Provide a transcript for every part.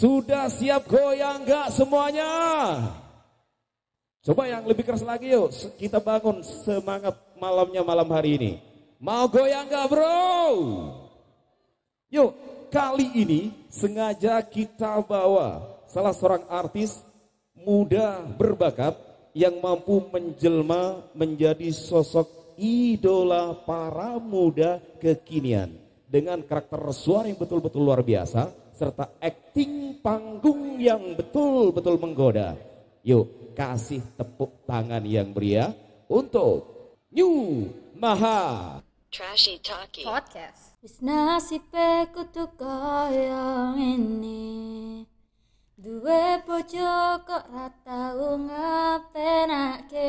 Sudah siap goyang gak semuanya? Coba yang lebih keras lagi yuk, kita bangun semangat malamnya malam hari ini. Mau goyang gak bro? Yuk, kali ini sengaja kita bawa salah seorang artis muda berbakat yang mampu menjelma menjadi sosok idola para muda kekinian dengan karakter suara yang betul-betul luar biasa serta acting panggung yang betul-betul menggoda. Yuk, kasih tepuk tangan yang meriah untuk New Maha. Trashy Talkie. podcast. Wis nasibe kudu kaya ngene. Duwe bojo kok ra tau ngapenake.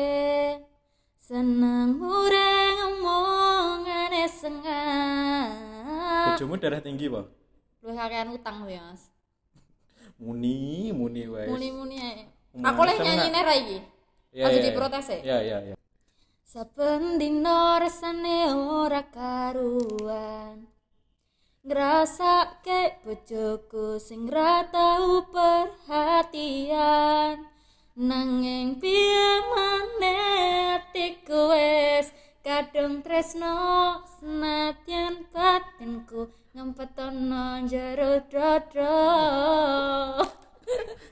Seneng mureng ngomongane sengak. Bojomu darah tinggi po? Lu kakean utang ya, Mas. Muni, muni wes. Muni-muni ae. Umum Aku leh sengak. nyanyine ra iki. Ya, Aja ya, diprotes ya? Ya, ya, ya. Saben dino rasane ora karuan Ngrasake bojoku sing ra tau perhatian Nanging piye kadung tresno senadyan batinku ngempetono jero dodo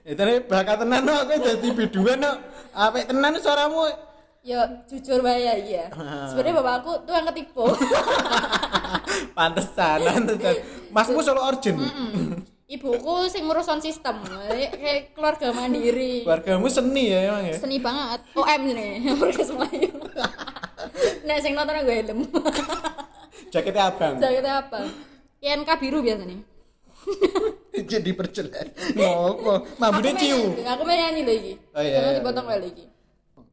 Eh, tadi bakat tenan no, aku jadi biduan no. Apik tenan suaramu. Ya jujur wae ya iya. Sebenarnya bapakku tuh yang ketipu. Pantesan, pantesan. Masmu solo origin. Ibuku sing ngurus sound system, kayak kayak keluarga mandiri. Keluargamu seni ya emang ya. Seni banget. OM nih, Orkes Melayu. Nek sing nonton gue helm. Jaketnya abang. Jaketnya apa? INK biru biasanya. Jadi perjelas. Ngopo? Mambune Aku ciu. Aku pengen nyanyi lagi. Oh, iya, Jangan iya, dipotong iya. wae lagi.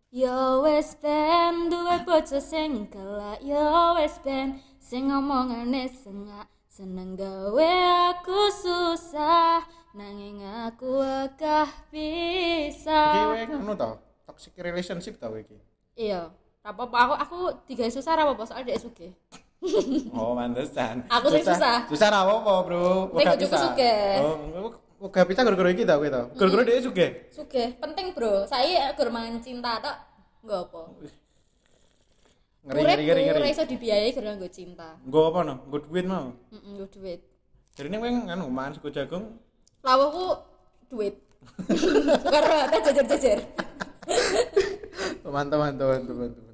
Yo wes ben duwe bojo sing kelak Yo wes ben sing ngomongane sengak Seneng gawe aku susah Nanging aku Iki bisa wae ngono to. Toxic relationship to iki. Iya apa-apa aku aku tiga susah apa apa soal dia suge Oh, pantesan. Aku sing susah. Susah ra apa, Bro. Bojoku bisa. sugih. Oh, uga bisa gara-gara iki ta kowe. Gara-gara dia sugih. Suge penting bro saya gur mangan cinta tok nggak apa Ngeri ngeri ngeri ngeri. ra iso dibiayai gara nggo cinta Nggo apa no? Nggo duit mau. heeh nggo duit Jadi ini kowe nganu mangan sego jagung. lawuhku duit ada jajar-jajar Mantap mantap mantap mantap.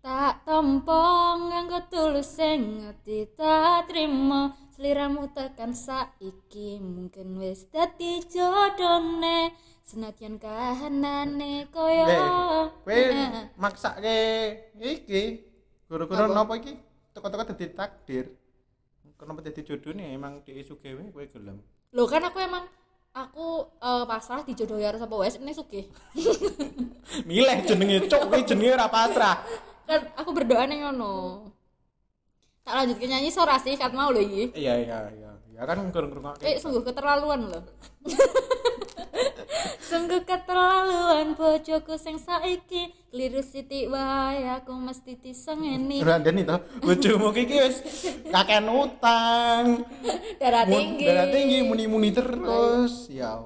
Tak tompo nganggo tulus sing ati tak trimo sliramu tekan saiki mungkin wis dadi jodone senadyan kahanane koyo Kowe maksake iki Apa? napa iki? Teko-teko dadi takdir. Kenapa dadi jodone emang dhek sugih wae kowe gelem. Loh kan aku emang aku eh, pasrah dijodohi karo sapa wae ini sugih. Milih jenenge cuk kowe jenenge ora pasrah. Kan aku berdoa ning ngono. Tak lanjut ke nyanyi sora sih kat mau lho iki. Iya iya iya. Ya kan ngrungokne. Eh sungguh keterlaluan loh. sungguh keterlaluan bojoku sing saiki kliru sithik wae aku mesti disengeni. Randani to, bojomu iki wis kakean utang. Darah tinggi. Darah tinggi muni-muni terus. Ya.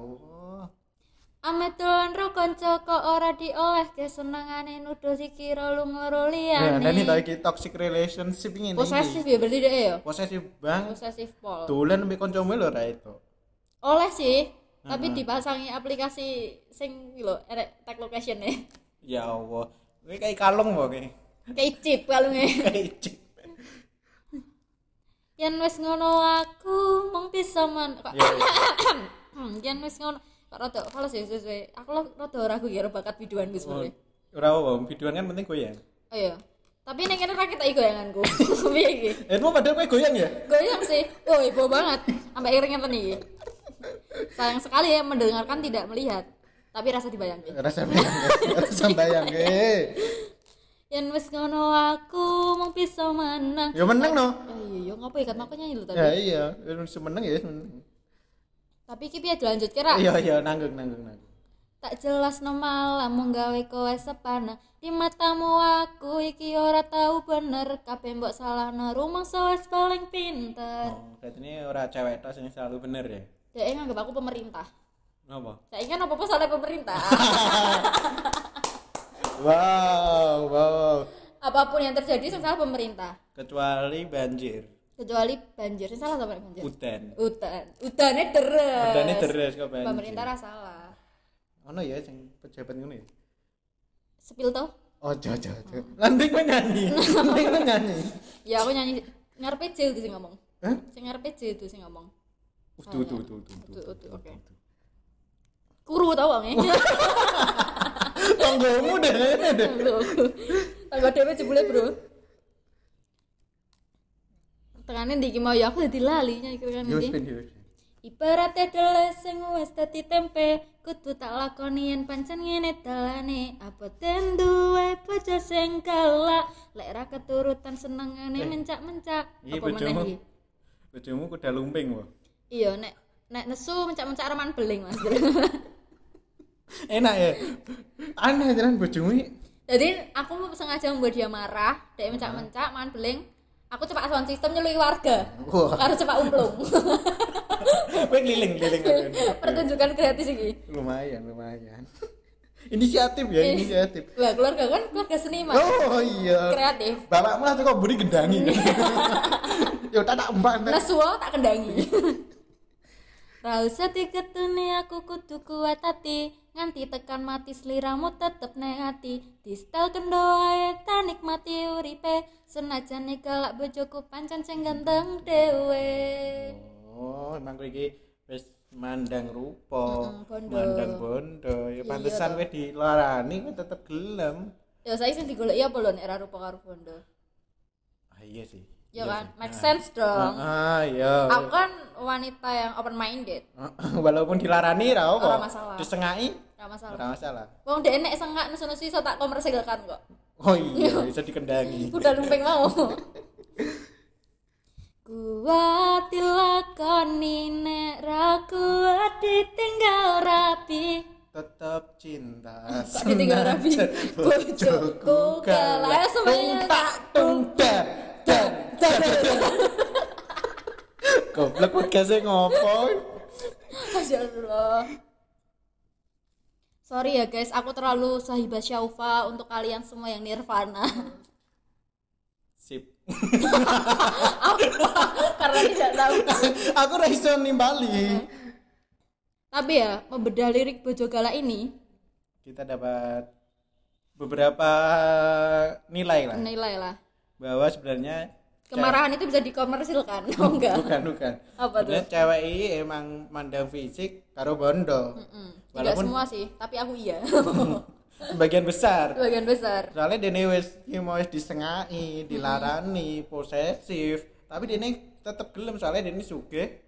Ame dolan ro kanca kok ora dioleh ke senengane nuduh dikira lu ngoro Ya, dan liyane. ini iki toxic relationship ini. Posesif ya berarti dia ya. Posesif bang. Posesif pol. Dolan mbek kancamu lho ra itu. oleh sih tapi dipasangi aplikasi sing iki lho erek tag location nih Ya Allah. Kowe kayak kalung kok kowe. kayak chip kalungnya Kayak cik. yen wis ngono aku mung bisa men Ya, ya. Yen wis ngono rada fals ya sesuai aku lo rada ragu ya bakat biduan gue Oh, sebenarnya Ora apa, videoan kan penting goyang. oh iya tapi ning kene ra kita goyanganku piye iki Eh, mau padahal kowe goyang ya? goyang sih oh ibu banget sampai keringetan nih sayang sekali ya mendengarkan tidak melihat tapi rasa dibayangkan Rasa bayang. Rasa bayang. Eh. yen wis ngono aku mung bisa menang Ya menang no. Oh iya, iya ngapa ya kan aku nyanyi lho tadi. Ya iya, wis menang ya menang. Tapi iki piye dilanjut kira? Iya iya nanggung nanggung nanggung. Tak jelas no malah mung gawe kowe sepana. Di matamu aku iki ora tahu bener kabeh mbok salahno rumangsa wis paling pinter. Oh, berarti ini ora cewek tok sing selalu bener ya. Dia nganggap aku pemerintah. Apa? Saya kan apa-apa soalnya pemerintah. Wow, wow. Apa pun yang terjadi salah pemerintah. Kecuali banjir. Kecuali banjir, sing salah sama banjir. Udan. Udan. Udannya deres. Udane deres kok banjir. Pemerintah ra salah. Ono ya sing pejabat ngono ya. Sepil toh? Ojo ojo ojo. Landing kowe nyanyi. Landing nyanyi. Ya aku nyanyi ngarepe J itu sing ngomong. Hah? Sing ngarepe J itu sing ngomong. Utuh utuh utuh utuh. Utuh, utuh, oke. Kuru tau wong e. Tonggomu deh deh. Tangga dhewe jebule, Bro. Tengane ndi iki mau ya aku dadi lali nyanyi kan yo. Ibaratnya dele sing wis dadi tempe, kudu tak lakoni yen pancen ngene dalane. Apa ten duwe bojo sing galak, lek ra keturutan senengane mencak-mencak. Iya, Apa meneh bojomu. iki? Bojomu kuda lumping wae. Iya, nek nek nesu mencak-mencak reman beling, Mas. Enak ya. Aneh jalan bojomu iki. Jadi aku sengaja membuat dia marah, dia mencak-mencak, man beling. Aku cepat sound system nyelui warga. Wah. Harus cepat umplung. Kowe keliling keliling. Pertunjukan gratis ini. Lumayan lumayan. Inisiatif ya inisiatif. Wah, keluarga kan keluarga seniman. Oh iya. Kreatif. Bapakmu lah kok budi gendangi. Yo tak tak tak. Nesu tak kendangi. Ra usah diketuni aku kudu kuat hati nganti tekan mati sliramu tetep neng hati di setel kendo ae tak nikmati uripe senajan galak bojoku pancen sing ganteng dhewe Oh, emang kowe iki wis mandang rupa, Mm-mm, bondo. mandang bondo. Ya Iya, pantesan toh. kowe dilarani kowe tetep gelem. ya saya sing digoleki apa lho nek ra rupa karo bondo Ah iya sih. Ya kan make sense dong Ah iya. aku kan wanita yang open minded Walaupun dilarani ra apa. Ora masalah. Disengai gak masalah ora masalah. wong dek nek sengak nesu-nesu iso tak komersilkan kok Oh iya, bisa dikendangi. udah lumping mau kuat dilakoni nek ra kuat ditinggal rapi Tetap cinta. Kok ditinggal rapi? Bojoku kalah. Semuanya, tak dar. Goblok podcastnya ngopo? Allah. Sorry ya guys, aku terlalu sahibah syaufa untuk kalian semua yang nirvana Sip. Karena tidak tahu Aku ora iso nimbali. Tapi ya, membedah lirik Bojo Gala ini Kita dapat beberapa nilai lah Nilai lah bahwa sebenarnya Kemarahan itu bisa dikomersilkan Oh enggak bukan bukan. Apa tuh? Sebenarnya cewek ini emang mandang fisik karo bondo. Mm, Walaupun- semua sih, tapi aku iya. Sebagian besar. Sebagian besar. Soalnya dene wis mau wis disengai dilarani posesif. Tapi dene tetep gelem soalnya dene sugih.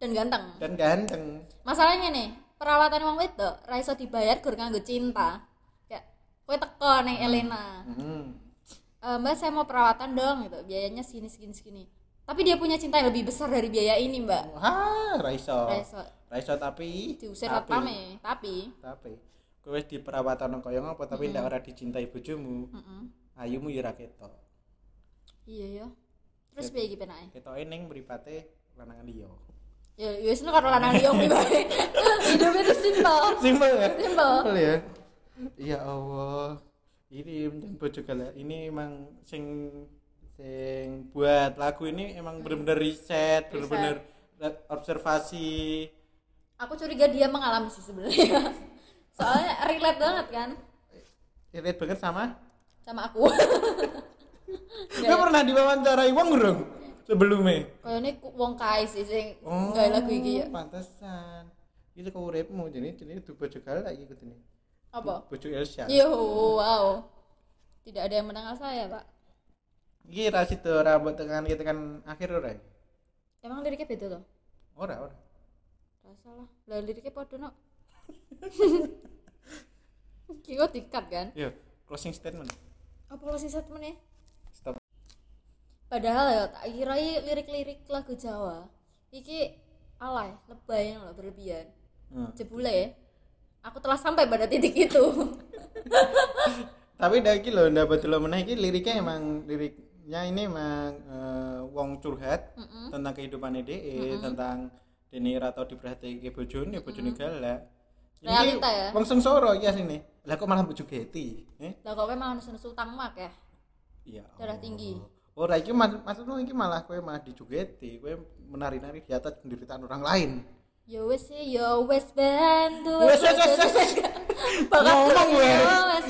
Dan ganteng. Dan ganteng. Masalahnya nih, perawatan wong wedok ra iso dibayar gur nganggo cinta. Ya, kowe teko ning Elena. hmm. "Eh, mbak saya mau perawatan dong gitu. Biayanya segini segini segini. Tapi dia punya cinta yang lebih besar dari biaya ini, Mbak. wah raiso Ra iso raiso tapi diusir tapi satpame, tapi tapi kowe di perawatan kaya ngopo tapi ndak ora dicintai bojomu Mm-mm. ayumu ya ra ketok Iya ya. Terus piye iki penake? ketoke ning mripate lanangan liya Ya ya wis karo lanang liya pribadi. Hidupnya itu simpel. simpel ya simpel ya ya Allah ini menjan bojo gala ini emang sing sing buat lagu ini emang bener-bener riset bener-bener observasi. Aku curiga dia mengalami sih sebenarnya. Soalnya relate banget kan? Relate banget sama? Sama aku. Lu pernah diwawancarai wong urung sebelumnya? Kayaknya wong kae sih sing oh gawe lagu iki ya. pantesan. Itu kau uripmu? Jadi jadi itu bojo gala iki kutune Apa? bojo Elsa Yo, wow. Tidak ada yang mendengar saya, Pak. iki ra sido rambut tekan kita kan akhir ora ya? Emang liriknya beda loh? ora ora Rasa lah. Lah liriknya podo no. Kiko dikat kan? yo closing statement Apa lo sih satu menit? stop Padahal ya tak kira lirik-lirik lagu Jawa. Iki alay, lebay loh berlebihan. Hmm. Jebule ya. Aku telah sampai pada titik itu. tapi dah lho ndak betul meneh iki liriknya emang liriknya ini emang eh, wong curhat Mm-mm. tentang kehidupan DE tentang dene ora tau diperhatike bojone bojone galak Ini Realita ya? wong sengsara ya sini lah kok malah bojo geti eh Lah kok malah nesu utang mak ya. iya Darah tinggi. ora iki mak- maksudmu iki malah kowe malah dijugeti kowe menari-nari di atas penderitaan orang lain Ya wes ya wes duwe Wes, wes, wes, wes, Ngomong, wes